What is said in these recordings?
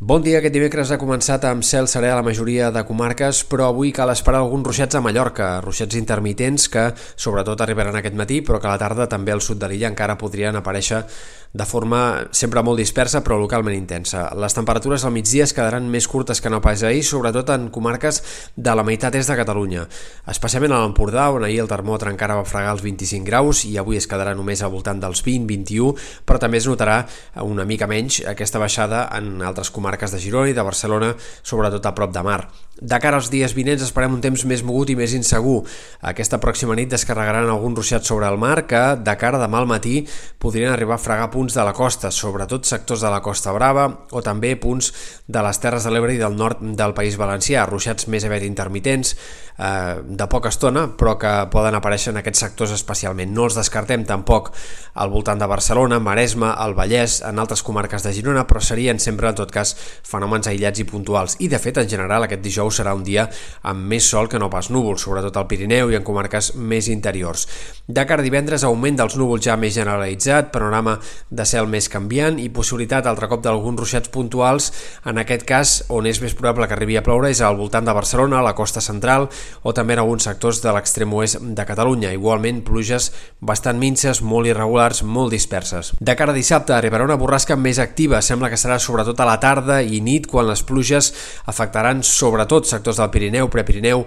Bon dia, aquest dimecres ha començat amb cel serè a la majoria de comarques, però avui cal esperar alguns ruixats a Mallorca, ruixats intermitents que sobretot arribaran aquest matí, però que a la tarda també al sud de l'illa encara podrien aparèixer de forma sempre molt dispersa però localment intensa. Les temperatures al migdia es quedaran més curtes que no pas ahir, sobretot en comarques de la meitat est de Catalunya, especialment a l'Empordà, on ahir el termòmetre encara va fregar els 25 graus i avui es quedarà només al voltant dels 20-21, però també es notarà una mica menys aquesta baixada en altres comarques de Girona i de Barcelona, sobretot a prop de mar. De cara als dies vinents esperem un temps més mogut i més insegur. Aquesta pròxima nit descarregaran alguns ruixats sobre el mar que, de cara demà al matí, podrien arribar a fregar punts de la costa, sobretot sectors de la Costa Brava o també punts de les Terres de l'Ebre i del nord del País Valencià, ruixats més aviat intermitents, eh, de poca estona, però que poden aparèixer en aquests sectors especialment. No els descartem tampoc al voltant de Barcelona, Maresme, el Vallès, en altres comarques de Girona, però serien sempre, en tot cas, fenòmens aïllats i puntuals. I, de fet, en general, aquest dijous serà un dia amb més sol que no pas núvols, sobretot al Pirineu i en comarques més interiors. De cara a divendres, augment dels núvols ja més generalitzat, panorama de cel més canviant i possibilitat altre cop d'alguns ruixats puntuals, en aquest cas on és més probable que arribi a ploure és al voltant de Barcelona, a la costa central o també en alguns sectors de l'extrem oest de Catalunya. Igualment, pluges bastant minces, molt irregulars, molt disperses. De cara a dissabte arribarà una borrasca més activa, sembla que serà sobretot a la tarda i nit quan les pluges afectaran sobretot sectors del Pirineu, Prepirineu,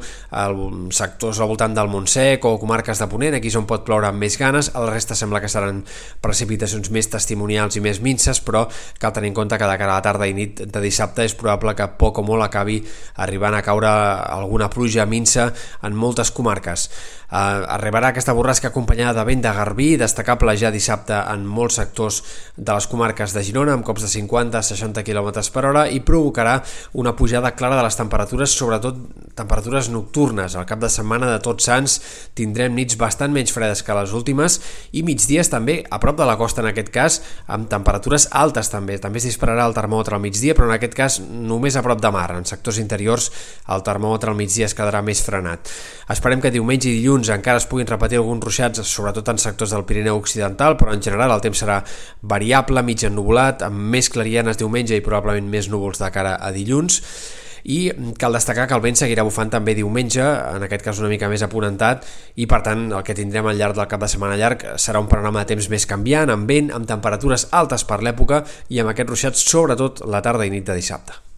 sectors al voltant del Montsec o comarques de Ponent, aquí és on pot ploure amb més ganes, el resta sembla que seran precipitacions més testimonials i més minces, però cal tenir en compte que de cara a la tarda i nit de dissabte és probable que poc o molt acabi arribant a caure alguna pluja minça en moltes comarques. Uh, arribarà aquesta borrasca acompanyada de vent de garbí, destacable ja dissabte en molts sectors de les comarques de Girona, amb cops de 50-60 km per hora, i provocarà una pujada clara de les temperatures, sobretot temperatures nocturnes. Al cap de setmana de Tots Sants tindrem nits bastant menys fredes que les últimes i migdies també a prop de la costa en aquest cas, amb temperatures altes també. També es dispararà el termòmetre al migdia, però en aquest cas només a prop de mar. En sectors interiors el termòmetre al migdia es quedarà més frenat. Esperem que diumenge i dilluns encara es puguin repetir alguns ruixats, sobretot en sectors del Pirineu Occidental, però en general el temps serà variable, mig ennubulat, amb més clarianes diumenge i probablement més núvols de cara a dilluns i cal destacar que el vent seguirà bufant també diumenge, en aquest cas una mica més aponentat, i per tant el que tindrem al llarg del cap de setmana llarg serà un panorama de temps més canviant, amb vent, amb temperatures altes per l'època i amb aquests ruixats sobretot la tarda i nit de dissabte.